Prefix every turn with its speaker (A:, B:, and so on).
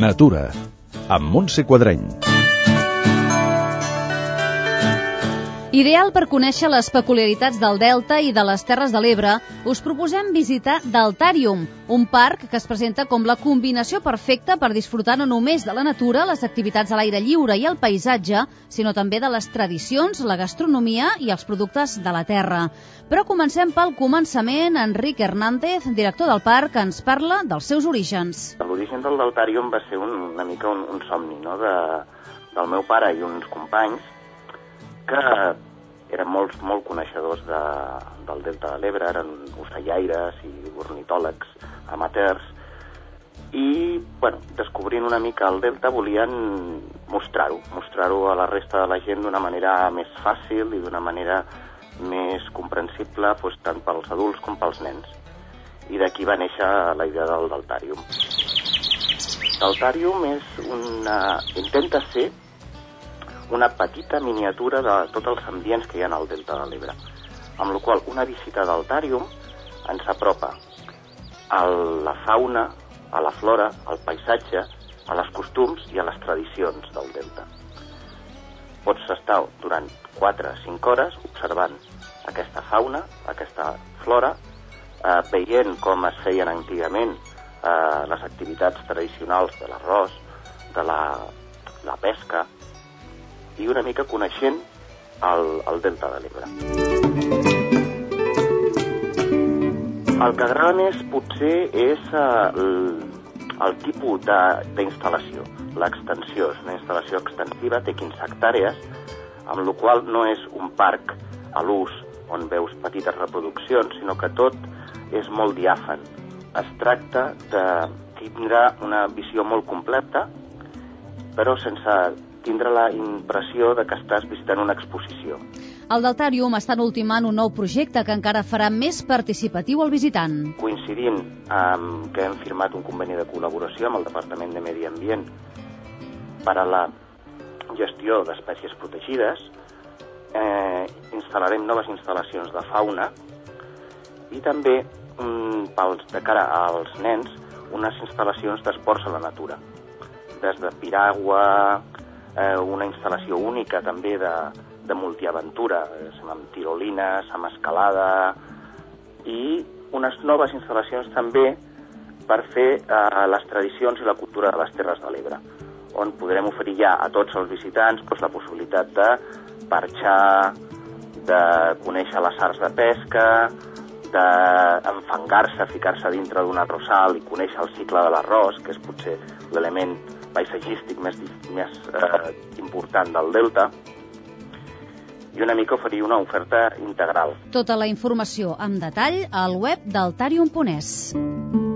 A: Natura, amb Montse Quadreny.
B: Ideal per conèixer les peculiaritats del Delta i de les Terres de l'Ebre, us proposem visitar Deltarium, un parc que es presenta com la combinació perfecta per disfrutar no només de la natura, les activitats a l'aire lliure i el paisatge, sinó també de les tradicions, la gastronomia i els productes de la terra. Però comencem pel començament. Enric Hernández, director del parc, ens parla dels seus orígens.
C: L'origen del Deltarium va ser un, una mica un, un somni no? de, del meu pare i uns companys que eren molt, molt coneixedors de, del Delta de l'Ebre, eren ocellaires i ornitòlegs amateurs, i, bueno, descobrint una mica el Delta volien mostrar-ho, mostrar-ho a la resta de la gent d'una manera més fàcil i d'una manera més comprensible doncs, tant pels adults com pels nens. I d'aquí va néixer la idea del Deltàrium. Deltàrium és una... intenta ser una petita miniatura de tots els ambients que hi ha al Delta de l'Ebre. Amb la qual una visita d'Altàrium ens apropa a la fauna, a la flora, al paisatge, a les costums i a les tradicions del Delta. Pots estar durant 4 o 5 hores observant aquesta fauna, aquesta flora, eh, veient com es feien antigament eh, les activitats tradicionals de l'arròs, de la, la pesca, i una mica coneixent el, el Delta de l'Ebre. El que agrada més potser és uh, el, el tipus d'instal·lació. L'extensió és una instal·lació extensiva, té 15 hectàrees, amb la qual no és un parc a l'ús on veus petites reproduccions, sinó que tot és molt diàfan. Es tracta de tindre una visió molt completa, però sense tindre la impressió de que estàs visitant una exposició.
B: El Deltàrium està ultimant un nou projecte que encara farà més participatiu el visitant.
C: Coincidint amb que hem firmat un conveni de col·laboració amb el Departament de Medi Ambient per a la gestió d'espècies protegides, eh, instal·larem noves instal·lacions de fauna i també, mm, pels, de cara als nens, unes instal·lacions d'esports a la natura des de piragua, eh, una instal·lació única també de, de multiaventura, eh, amb tirolines, amb escalada, i unes noves instal·lacions també per fer eh, les tradicions i la cultura de les Terres de l'Ebre, on podrem oferir ja a tots els visitants doncs, la possibilitat de marxar, de conèixer les arts de pesca, d'enfangar-se, ficar-se dintre d'un arrossal i conèixer el cicle de l'arròs, que és potser l'element paisatgístic més, més eh, important del delta, i una mica oferir una oferta integral.
B: Tota la informació amb detall al web d'altarium.es.